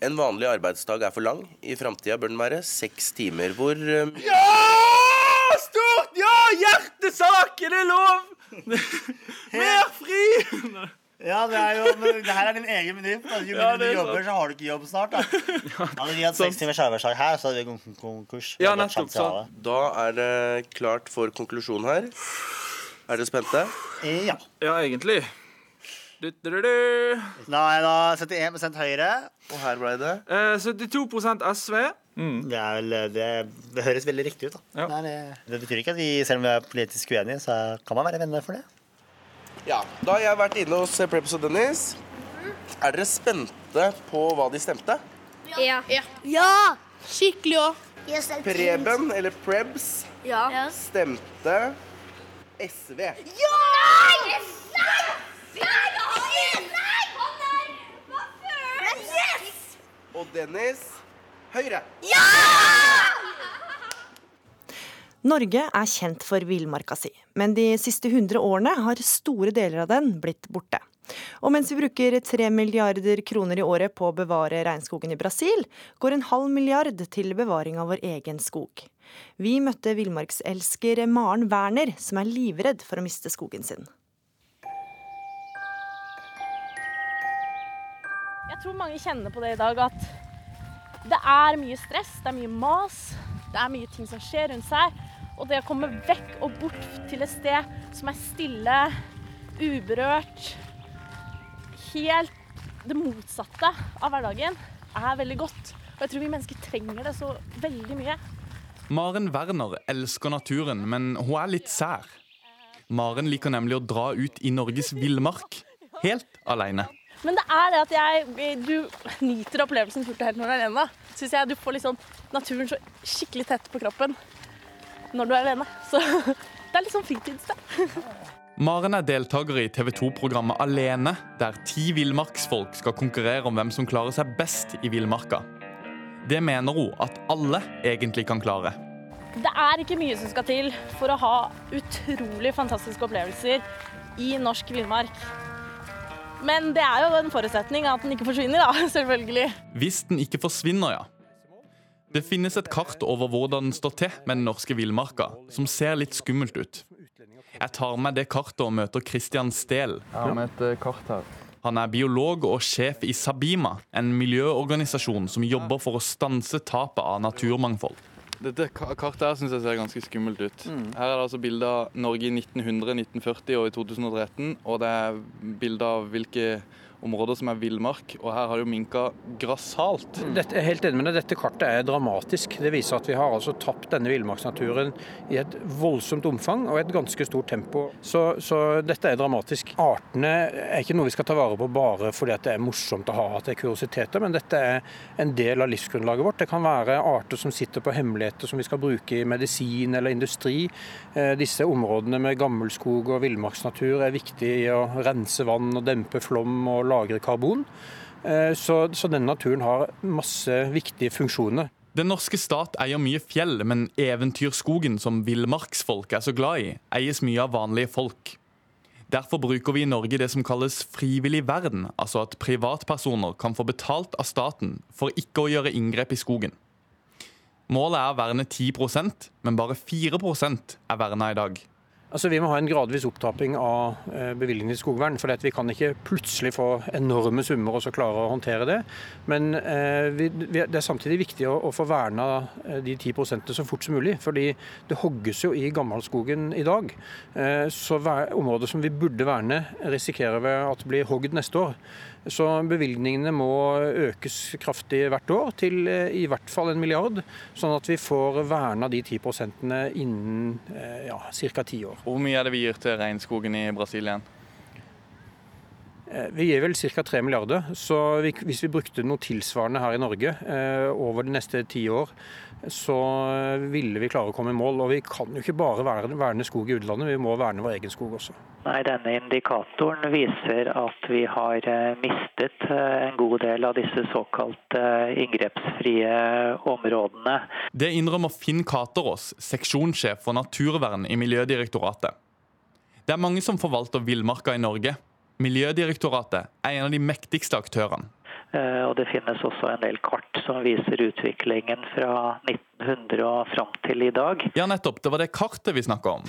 En vanlig arbeidsdag er for lang. I framtida bør den være seks timer, hvor um... Ja! Stort! Ja! Hjertesak! Er det lov? Mer fri! Ja, det er jo, men det her er din egen meny. Jo mindre ja, du jobber, så har du ikke jobb snart. Da. Hadde vi hatt seks timers arbeidsdag her, så hadde vi gått konkurs. Ja, nettopp, så. Da er det klart for konklusjon her. Er dere spente? Ja. Ja, egentlig. Du, du, du, Nei, da 71 Høyre. Og her ble det? Eh, 72% SV. Mm. Det, vel, det, det, høres veldig riktig ut. da. Ja. Nei, det, det, betyr ikke at vi, selv om vi er politisk uenige, så kan man være venner for det. Ja, Da har jeg vært inne hos Preps og Dennis. Er dere spente på hva de stemte? Ja. Ja, ja. skikkelig òg. Preben, eller Prebz, ja. stemte SV. Ja! Nei! Og Dennis Høyre. Ja! Norge er kjent for villmarka si, men de siste 100 årene har store deler av den blitt borte. Og mens vi bruker tre milliarder kroner i året på å bevare regnskogen i Brasil, går en halv milliard til bevaring av vår egen skog. Vi møtte villmarkselsker Maren Werner, som er livredd for å miste skogen sin. Jeg tror mange kjenner på det i dag at det er mye stress, det er mye mas, det er mye ting som skjer rundt seg. Og det å komme vekk og bort til et sted som er stille, uberørt, helt det motsatte av hverdagen, er veldig godt. Og jeg tror vi mennesker trenger det så veldig mye. Maren Werner elsker naturen, men hun er litt sær. Maren liker nemlig å dra ut i Norges villmark, helt alene. Men det er det at jeg, du nyter opplevelsen fullt og helt når du er alene. Synes jeg Du får liksom naturen så skikkelig tett på kroppen når du er alene. Så det er litt sånn fritidssted. Maren er deltaker i TV 2-programmet Alene, der ti villmarksfolk skal konkurrere om hvem som klarer seg best i villmarka. Det mener hun at alle egentlig kan klare. Det er ikke mye som skal til for å ha utrolig fantastiske opplevelser i norsk villmark. Men det er jo en forutsetning at den ikke forsvinner, da, selvfølgelig. Hvis den ikke forsvinner, ja. Det finnes et kart over hvordan den står til med den norske villmarka, som ser litt skummelt ut. Jeg tar med det kartet og møter Christian med et eh, kart her. Han er biolog og sjef i Sabima, en miljøorganisasjon som jobber for å stanse tapet av naturmangfold. Dette kartet her synes jeg ser ganske skummelt ut. Mm. Her er det altså bilder av Norge i 1900, 1940 og i 2013. Og det er bilder av hvilke områder som er villmark, og her har jo minka grassat. Dette, er helt enig med deg, dette kartet er dramatisk. Det viser at vi har altså tapt denne villmarksnaturen i et voldsomt omfang og et ganske stort tempo. Så, så, dette er dramatisk. Artene er ikke noe vi skal ta vare på bare fordi det er morsomt å ha, at det er kuriositeter, men dette er en del av livsgrunnlaget vårt. Det kan være arter som sitter på hemmeligheter som vi skal bruke i medisin eller industri. Eh, disse områdene med gammelskog og villmarksnatur er viktige i å rense vann og dempe flom og lagre karbon. Eh, så, så denne naturen har masse viktige funksjoner. Den norske stat eier mye fjell, men eventyrskogen som villmarksfolk er så glad i, eies mye av vanlige folk. Derfor bruker vi i Norge det som kalles frivillig vern, altså at privatpersoner kan få betalt av staten for ikke å gjøre inngrep i skogen. Målet er å verne 10% men bare 4% er verna i dag. Altså, Vi må ha en gradvis opptrapping av bevilgningene bevilgningen til skogvern. for Vi kan ikke plutselig få enorme summer og så klare å håndtere det. Men eh, vi, det er samtidig viktig å, å få verna eh, de 10% så fort som mulig. fordi det hogges jo i gammelskogen i dag. Eh, så områder som vi burde verne, risikerer vi at blir hogd neste år. Så bevilgningene må økes kraftig hvert år, til eh, i hvert fall en milliard. Sånn at vi får verna de 10 innen eh, ja, ca. ti år. Hvor mye er det vi gir til regnskogen i Brasil igjen? Eh, vi gir vel ca. 3 milliarder. Så hvis vi brukte noe tilsvarende her i Norge over de neste ti år, så ville vi klare å komme i mål. Og vi kan jo ikke bare verne skog i utlandet, vi må verne vår egen skog også. Nei, Denne indikatoren viser at vi har eh, mistet en god del av disse såkalte inngrepsfrie områdene. Det innrømmer Finn Katerås, seksjonssjef for naturvern i Miljødirektoratet. Det er mange som forvalter villmarka i Norge. Miljødirektoratet er en av de mektigste aktørene. Eh, og det finnes også en del kart som viser utviklingen fra 1900 og fram til i dag. Ja, nettopp. Det var det kartet vi snakka om.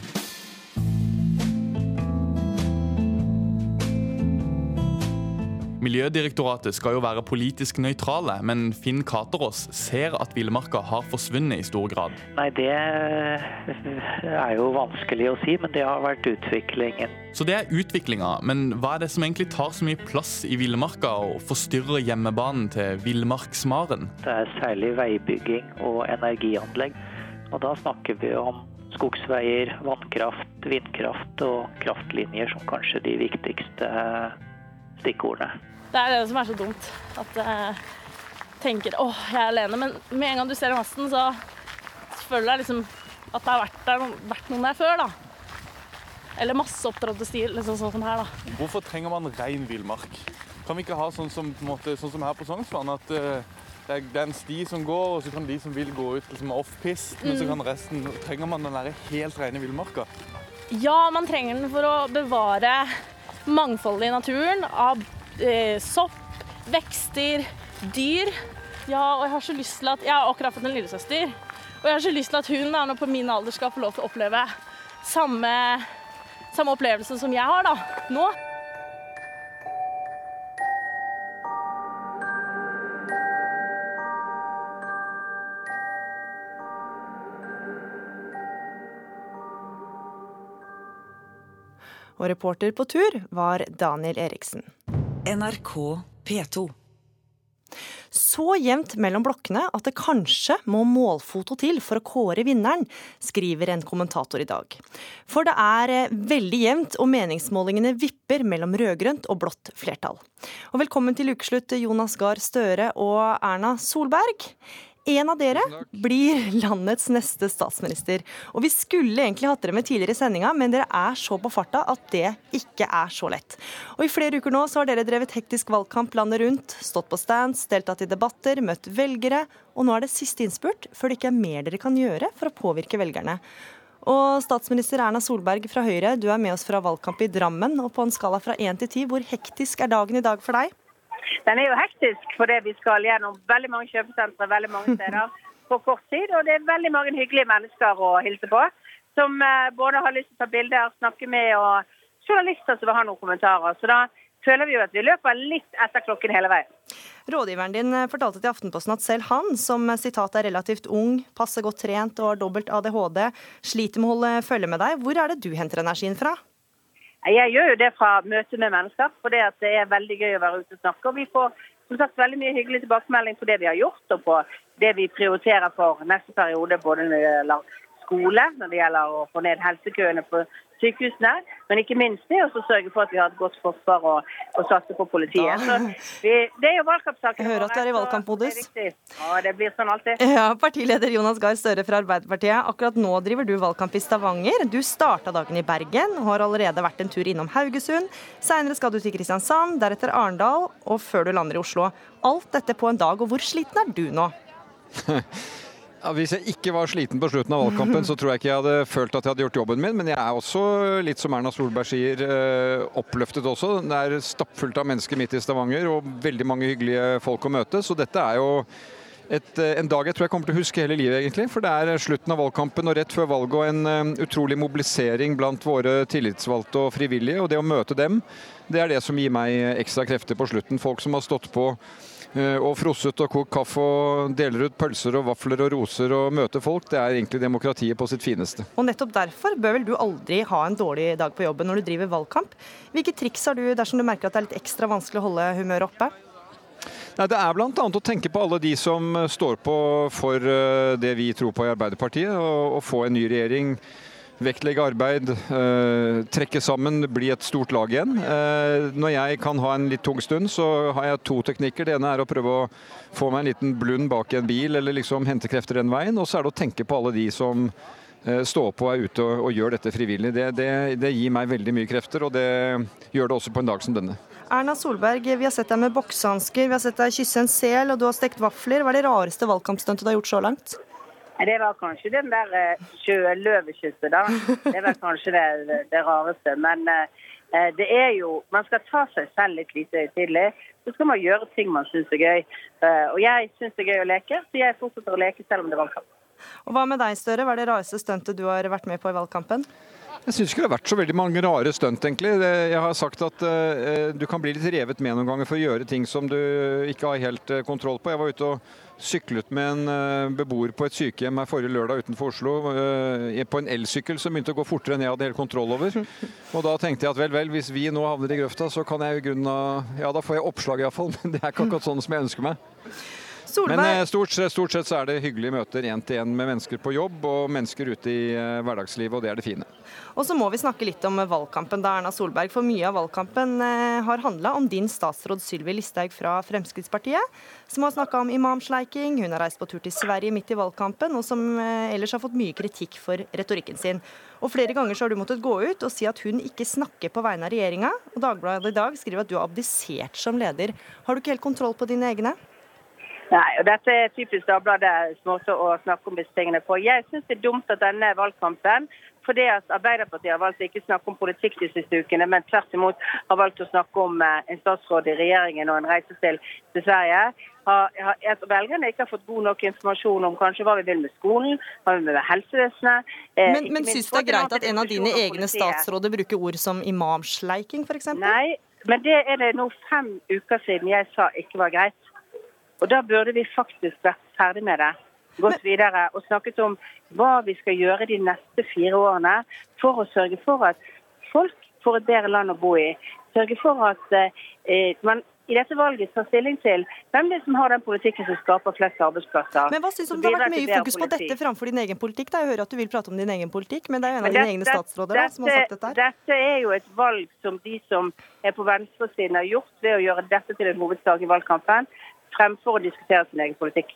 Miljødirektoratet skal jo være politisk nøytrale, men Finn Katerås ser at villmarka har forsvunnet i stor grad. Nei, det er jo vanskelig å si, men det har vært utviklingen. Så det er utviklinga, men hva er det som egentlig tar så mye plass i villmarka og forstyrrer hjemmebanen til villmarksmaren? Det er særlig veibygging og energianlegg, og da snakker vi om skogsveier, vannkraft, vindkraft og kraftlinjer som kanskje de viktigste stikkordene. Det er det som er så dumt. At jeg tenker åh, jeg er alene. Men med en gang du ser masten, så føler jeg liksom at det har vært, der, vært noen der før, da. Eller masseopptrådte stil, liksom sånn som her, da. Hvorfor trenger man rein villmark? Kan vi ikke ha sånn som, måte, sånn som her på Sognsvann, at uh, det, er, en sti som går, og så kan de som vil gå ut liksom off-pist, mm. men så mm. kan resten Trenger man den der helt rene villmarka? Ja, man trenger den for å bevare mangfoldet i naturen av eh, sopp, vekster, dyr. Ja, og jeg har så lyst til at Jeg har akkurat fått en lillesøster. Og jeg har så lyst til at hun da, nå på min alder skal få lov til å oppleve samme, samme opplevelse som jeg har da, nå. Og reporter på tur var Daniel Eriksen. NRK P2. Så jevnt mellom blokkene at det kanskje må målfoto til for å kåre vinneren, skriver en kommentator i dag. For det er eh, veldig jevnt, og meningsmålingene vipper mellom rød-grønt og blått flertall. Og velkommen til ukeslutt, Jonas Gahr Støre og Erna Solberg. En av dere blir landets neste statsminister. Og vi skulle egentlig hatt dere med tidligere i sendinga, men dere er så på farta at det ikke er så lett. Og i flere uker nå så har dere drevet hektisk valgkamp landet rundt, stått på stands, deltatt i debatter, møtt velgere, og nå er det siste innspurt før det ikke er mer dere kan gjøre for å påvirke velgerne. Og statsminister Erna Solberg fra Høyre, du er med oss fra valgkamp i Drammen. Og på en skala fra én til ti, hvor hektisk er dagen i dag for deg? Den er jo hektisk fordi vi skal gjennom veldig mange kjøpesentre veldig mange steder på kort tid. Og det er veldig mange hyggelige mennesker å hilse på. Som eh, både har lyst til å ta bilder, snakke med, og journalister som vil ha noen kommentarer. Så da føler vi jo at vi løper litt etter klokken hele veien. Rådgiveren din eh, fortalte til Aftenposten at selv han, som eh, sitat er relativt ung, passer godt trent og har dobbelt ADHD, sliter med å holde følge med deg. Hvor er det du henter energien fra? Jeg gjør jo det fra møte med mennesker, for det, er veldig gøy å være ute og snakke. Og vi får som sagt veldig mye hyggelig tilbakemelding på det vi har gjort, og på det vi prioriterer for neste periode. Både når det gjelder skole, når det gjelder å få ned helsekøene på sykehusene, men ikke minst det å sørge for at vi har et godt forsvar og, og satse på politiet. Så vi, det er jo valgkampsaken. Jeg hører at du er i valgkampmodus. Ja, det blir sånn alltid. Ja, Partileder Jonas Gahr Støre fra Arbeiderpartiet. Akkurat nå driver du valgkamp i Stavanger. Du starta dagen i Bergen og har allerede vært en tur innom Haugesund. Seinere skal du til Kristiansand, deretter Arendal, og før du lander i Oslo. Alt dette på en dag, og hvor sliten er du nå? Hvis jeg ikke var sliten på slutten av valgkampen, så tror jeg ikke jeg hadde følt at jeg hadde gjort jobben min. Men jeg er også litt som Erna Solberg sier, eh, oppløftet også. Det er stappfullt av mennesker midt i Stavanger og veldig mange hyggelige folk å møte. Så dette er jo et, eh, en dag jeg tror jeg kommer til å huske hele livet, egentlig. For det er slutten av valgkampen og rett før valget og en utrolig mobilisering blant våre tillitsvalgte og frivillige. Og det å møte dem, det er det som gir meg ekstra krefter på slutten. Folk som har stått på Eh, og frosset og kokt kaffe og deler ut pølser og vafler og roser og møter folk. Det er egentlig demokratiet på sitt fineste. Og nettopp derfor bør vel du aldri ha en dårlig dag på jobben når du driver valgkamp. Hvilke triks har du dersom du merker at det er litt ekstra vanskelig å holde humøret oppe? Nei, det er bl.a. å tenke på alle de som står på for eh, det vi tror på i Arbeiderpartiet, og, og få en ny regjering Vektlegge arbeid, eh, trekke sammen, bli et stort lag igjen. Eh, når jeg kan ha en litt tung stund, så har jeg to teknikker. Det ene er å prøve å få meg en liten blund bak en bil, eller liksom hente krefter den veien. Og så er det å tenke på alle de som eh, står på og er ute og, og gjør dette frivillig. Det, det, det gir meg veldig mye krefter, og det gjør det også på en dag som denne. Erna Solberg, vi har sett deg med boksehansker, vi har sett deg kysse en sel, og du har stekt vafler. Hva er det rareste valgkampstuntet du har gjort så langt? Nei, Det var kanskje den der eh, sjøløvekysset, da. Det var kanskje det, det, det rareste. Men eh, det er jo Man skal ta seg selv litt lite høytidelig. Så skal man gjøre ting man syns er gøy. Eh, og jeg syns det er gøy å leke, så jeg fortsetter å leke selv om det er valgkamp. Og hva med deg, Støre? Hva er det rareste stuntet du har vært med på i valgkampen? Jeg syns ikke det har vært så veldig mange rare stunt, egentlig. Jeg har sagt at uh, du kan bli litt revet med noen ganger for å gjøre ting som du ikke har helt eh, kontroll på. Jeg var ute og syklet med en eh, beboer på et sykehjem her forrige lørdag utenfor Oslo eh, på en elsykkel som begynte å gå fortere enn jeg hadde helt kontroll over. Og da tenkte jeg at vel, vel, hvis vi nå havner i grøfta, så kan jeg i grunnen av Ja, da får jeg oppslag iallfall, men det er ikke akkurat sånn som jeg ønsker meg. Solberg- Men eh, stort, stort sett så er det hyggelige møter én til én med mennesker på jobb og mennesker ute i eh, hverdagslivet, og det er det fine. Og så må vi snakke litt om valgkampen, da, Erna Solberg. For mye av valgkampen eh, har handla om din statsråd Sylvi Listhaug fra Fremskrittspartiet, som har snakka om imamsleiking. Hun har reist på tur til Sverige midt i valgkampen, og som eh, ellers har fått mye kritikk for retorikken sin. Og Flere ganger så har du måttet gå ut og si at hun ikke snakker på vegne av regjeringa. Og Dagbladet i dag skriver at du har abdisert som leder. Har du ikke helt kontroll på dine egne? Nei, og Dette er typisk Dagbladets måte å snakke om disse tingene på. Jeg syns det er dumt at denne valgkampen fordi at Arbeiderpartiet har valgt å ikke snakke om politikk de siste ukene, men tvert imot har valgt å snakke om eh, en statsråd i regjeringen og en reise til, til Sverige. At velgerne ikke har fått god nok informasjon om kanskje hva vi vil med skolen, hva vi vil med helsevesenet. eh, Men, men syns det er greit at en av dine egne statsråder bruker ord som imamsleiking, f.eks.? Nei, men det er det nå fem uker siden jeg sa ikke var greit. Og da burde vi faktisk vært ferdig med det. Gått videre og snakket om hva vi skal gjøre de neste fire årene for å sørge for at folk får et bedre land å bo i. Sørge for at eh, man i dette valget tar stilling til hvem det er som har den politikken som skaper flest arbeidsplasser. Men hva syns du om det har vært mye fokus på dette framfor din egen politikk? Da? Jeg hører at du vil prate om din egen politikk, men det er jo en av dine egne statsråder statsråder da, som har sagt dette her. Dette er jo et valg som de som er på venstresiden har gjort ved å gjøre dette til en hovedsak i valgkampen, fremfor å diskutere sin egen politikk.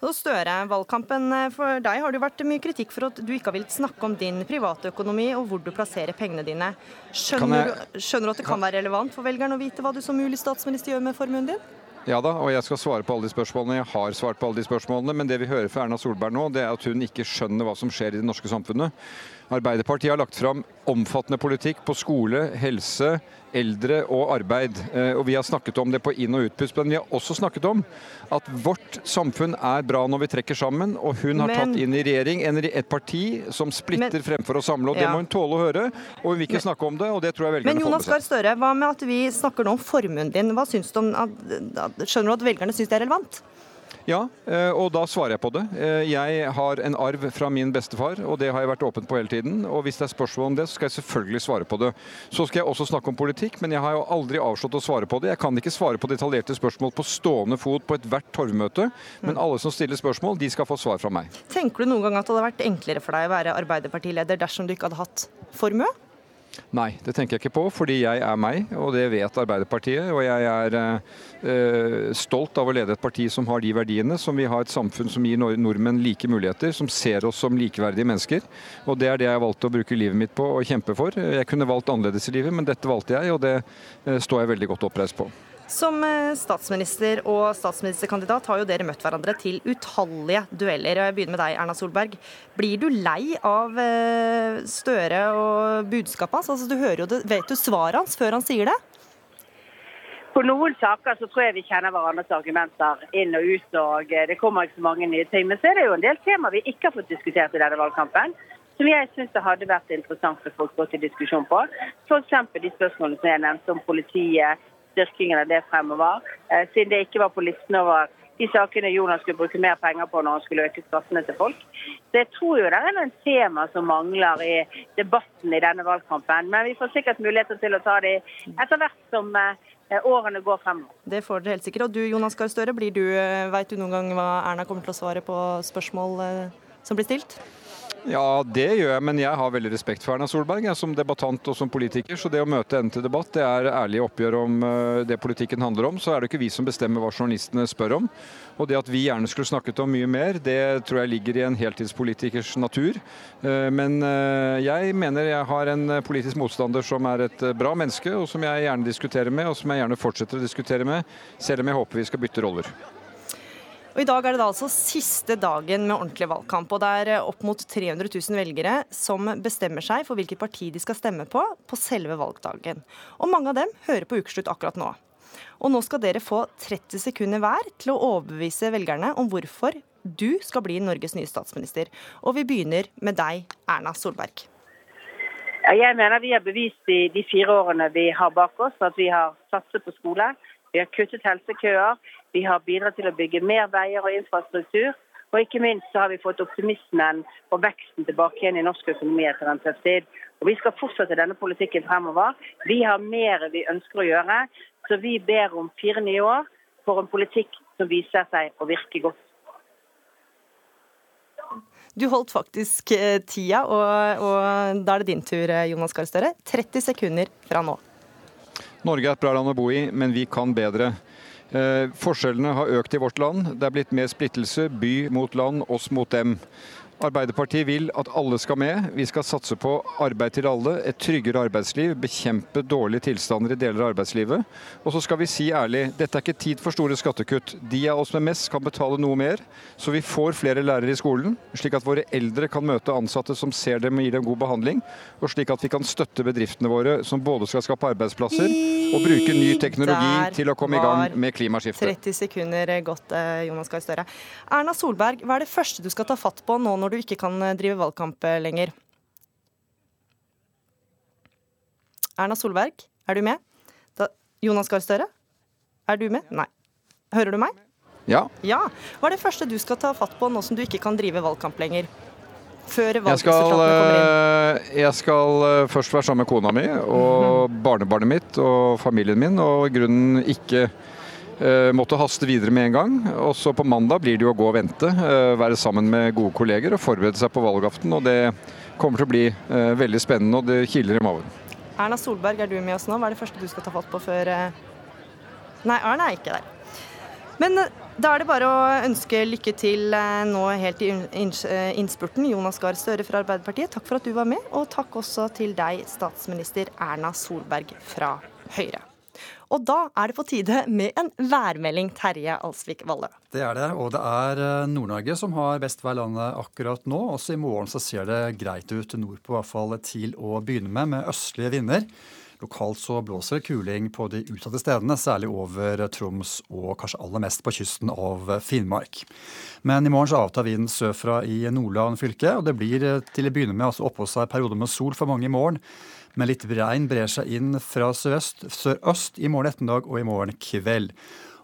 Og Støre, valgkampen eh, for deg har det vært mye kritikk for at du ikke har villet snakke om din privatøkonomi og hvor du plasserer pengene dine. Skjønner, jeg- skjønner du at det kan være relevant for velgerne å vite hva du som mulig statsminister gjør med formuen din? Ja da, og jeg skal svare på alle de spørsmålene. Jeg har svart på alle de spørsmålene, men det vi hører fra Erna Solberg nå, det er at hun ikke skjønner hva som skjer i det norske samfunnet. Arbeiderpartiet har lagt fram omfattende politikk på skole, helse, eldre og arbeid. Eh, Og vi har snakket om det på inn- og utpust, men vi har også snakket om at vårt samfunn er bra når vi trekker sammen, og hun har Men- tatt inn i regjering en, et parti som splitter Men- fremfor å samle, og det Ja. må hun tåle å høre. Og hun vil ikke snakke om det, og det tror jeg velgerne får Jonas Gahr. Støre, hva med at vi snakker nå om formuen din? Hva syns du om at, at, Skjønner du at velgerne syns det er relevant? Ja, eh, og da svarer jeg på det. Eh, Jeg har en arv fra min bestefar, og det har jeg vært åpen på hele tiden. Og hvis det er spørsmål om det, så skal jeg selvfølgelig svare på det. Så skal jeg også snakke om politikk, men jeg har jo aldri avslått å svare på det. Jeg kan ikke svare på detaljerte spørsmål på stående fot på ethvert torvmøte, men alle som stiller spørsmål, de skal få svar fra meg. Tenker du noen gang at det hadde vært enklere for deg å være Arbeiderpartileder dersom du ikke hadde hatt formue? Nei, det tenker jeg ikke på, fordi jeg er meg, og det vet Arbeiderpartiet. Og jeg er eh, stolt av å lede et parti som har de verdiene, som vi har et samfunn som gir nordmenn like muligheter, som ser oss som likeverdige mennesker. Og det er det jeg har valgt å bruke livet mitt på og kjempe for. Jeg kunne valgt annerledes i livet, men dette valgte jeg, og det eh, står jeg veldig godt oppreist på. Som eh, statsminister og statsministerkandidat har jo dere møtt hverandre til utallige dueller. og Jeg begynner med deg, Erna Solberg. Blir du lei av eh, Støre og budskapet hans? Altså, du hører jo det, vet du svaret hans før han sier det? På noen saker så tror jeg vi kjenner hverandres argumenter inn og ut, og eh, det kommer ikke så mange nye ting. Men så er det jo en del temaer vi ikke har fått diskutert i denne valgkampen, som jeg syns det hadde vært interessant for folk å gå til diskusjon på. F.eks. de spørsmålene som jeg nevnte om politiet, styrkingen av det fremover. Eh, Siden det ikke var på listen over de sakene Jonas skulle bruke mer penger på når han skulle øke skattene til folk. Så jeg tror jo det er noen tema som mangler i debatten i denne valgkampen. Men vi får sikkert muligheter til å ta de etter hvert som eh, årene går fremover. Det får dere helt sikkert. Og du Jonas Gahr Støre, blir eh, vet du noen gang hva Erna kommer til å svare på spørsmål som blir stilt? Ja, det gjør jeg, men jeg har veldig respekt for Erna Solberg jeg, som debattant og som politiker. Så det å møte henne til debatt, det er ærlig oppgjør om uh, det politikken handler om. Så er det ikke vi som bestemmer hva journalistene spør om. Og det at vi gjerne skulle snakket om mye mer, det tror jeg ligger i en heltidspolitikers natur. Uh, men uh, jeg mener jeg har en politisk motstander som er et bra menneske, og som jeg gjerne diskuterer med, og som jeg gjerne fortsetter å diskutere med, selv om jeg håper vi skal bytte roller. Og I dag er det da altså siste dagen med ordentlig valgkamp. og Det er eh, opp mot 300 000 velgere som bestemmer seg for hvilket parti de skal stemme på på selve valgdagen. Og Mange av dem hører på Ukeslutt akkurat nå. Og Nå skal dere få 30 sekunder hver til å overbevise velgerne om hvorfor du skal bli Norges nye statsminister. Og vi begynner med deg, Erna Solberg. Jeg mener vi har bevist i de fire årene vi har bak oss at vi har satset på skole, vi har kuttet helsekøer, vi har bidratt til å bygge mer veier og infrastruktur. Og ikke minst så har vi fått optimismen og veksten tilbake igjen i norsk økonomi etter en tøff tid. Og Vi skal fortsette denne politikken fremover. Vi har mer vi ønsker å gjøre. Så vi ber om fire nye år for en politikk som viser seg å virke godt. Du holdt faktisk eh, tida, og, og da er det din tur, eh, Jonas Gahr Støre. 30 sekunder fra nå. Norge er et bra land å bo i, men vi kan bedre. Eh, forskjellene har økt i vårt land. Det er blitt mer splittelse. By mot land, oss mot dem. Arbeiderpartiet vil at alle skal med. Vi skal satse på arbeid til alle, et tryggere arbeidsliv, bekjempe dårlige tilstander i deler av arbeidslivet. Og så skal vi si ærlig, dette er ikke tid for store skattekutt. De av oss med mest kan betale noe mer, så vi får flere lærere i skolen, slik at våre eldre kan møte ansatte som ser dem og gir dem god behandling, og slik at vi kan støtte bedriftene våre som både skal skape arbeidsplasser og bruke ny teknologi Der til å komme i gang med klimaskiftet. 30 sekunder godt, eh, Jonas Gahr Støre. Erna Solberg, hva er det første du skal ta fatt på nå når du ikke kan eh, drive valgkamp eh, lenger? Erna Solberg, er du med? Da, Jonas Gahr Støre, er du med? Nei. Hører du meg? Ja. Ja. Hva er det første du skal ta fatt på nå som du ikke kan drive valgkamp lenger? Før valgresultatene kommer inn. eh, jeg skal først være sammen med kona mi og barnebarnet mitt og familien min, og i grunnen ikke måtte haste videre med en gang. Og så på mandag blir det jo å gå og vente, eh, være sammen med gode kolleger og forberede seg på valgaften. Og det kommer til å bli eh, veldig spennende, og det kiler i magen. Erna Solberg, er du med oss nå? Hva er det første du skal ta fatt på før eh? Nei, Erna er ikke der. Men eh, da er det bare å ønske lykke til eh, nå helt i eh, innspurten. Jonas Gahr Støre fra Arbeiderpartiet, takk for at du var med. Og takk også til deg, statsminister Erna Solberg fra Høyre. Og da er det på tide med en værmelding, Terje Alsvik Vallø. Det er det, og det er eh, Nord-Norge som har best vær landet akkurat nå. Også i morgen så ser det greit ut nordpå, i hvert fall til å begynne med, med østlige vinder. Lokalt så blåser det kuling på de utsatte stedene, særlig over Troms og kanskje aller mest på kysten av Finnmark. Men i morgen så avtar vinden sørfra i Nordland fylke, og det blir eh, til å begynne med altså oppå seg perioder med sol for mange i morgen. Men litt regn brer seg inn fra sørøst, sørøst i morgen ettermiddag og i morgen kveld.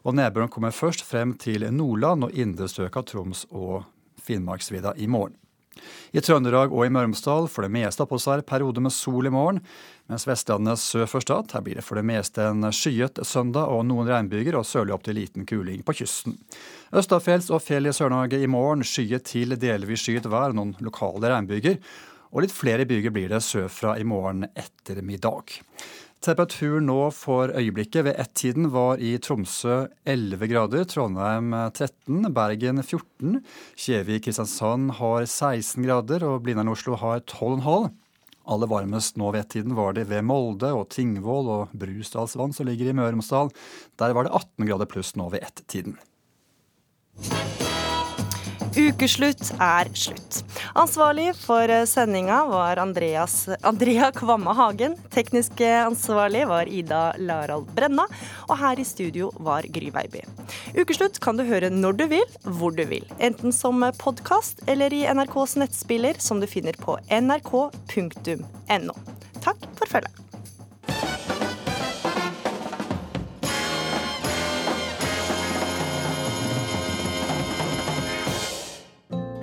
Og nedbøren kommer først frem til Nordland og indre strøk av Troms og Finnmarksvidda i morgen. I Trøndelag og i Møre og Romsdal for det meste på seg perioder med sol i morgen, mens Vestlandet sør for Stad her blir det for det meste en skyet søndag og noen regnbyger, og sørlig opp til liten kuling på kysten. Østafjells og fjell i Sør-Norge i morgen skyet til delvis skyet vær, og noen lokale regnbyger. Og litt flere byger blir det sørfra i morgen ettermiddag. Temperaturen nå for øyeblikket ved ett-tiden var i Tromsø 11 grader, Trondheim 13, Bergen 14, Kjevik-Kristiansand har 16 grader og Blindern Oslo har 12,5. Aller varmest nå ved ett-tiden var det ved Molde og Tingvoll og Brusdalsvann som ligger i Møre og Romsdal. Der var det 18 grader pluss nå ved ett-tiden. Ukeslutt er slutt. Ansvarlig for sendinga var Andreas, Andrea Kvamme Hagen. Teknisk ansvarlig var Ida Larald Brenna. Og her i studio var Gry Veiby. Ukeslutt kan du høre når du vil, hvor du vil. Enten som podkast eller i NRKs nettspiller, som du finner på nrk.no. Takk for følget.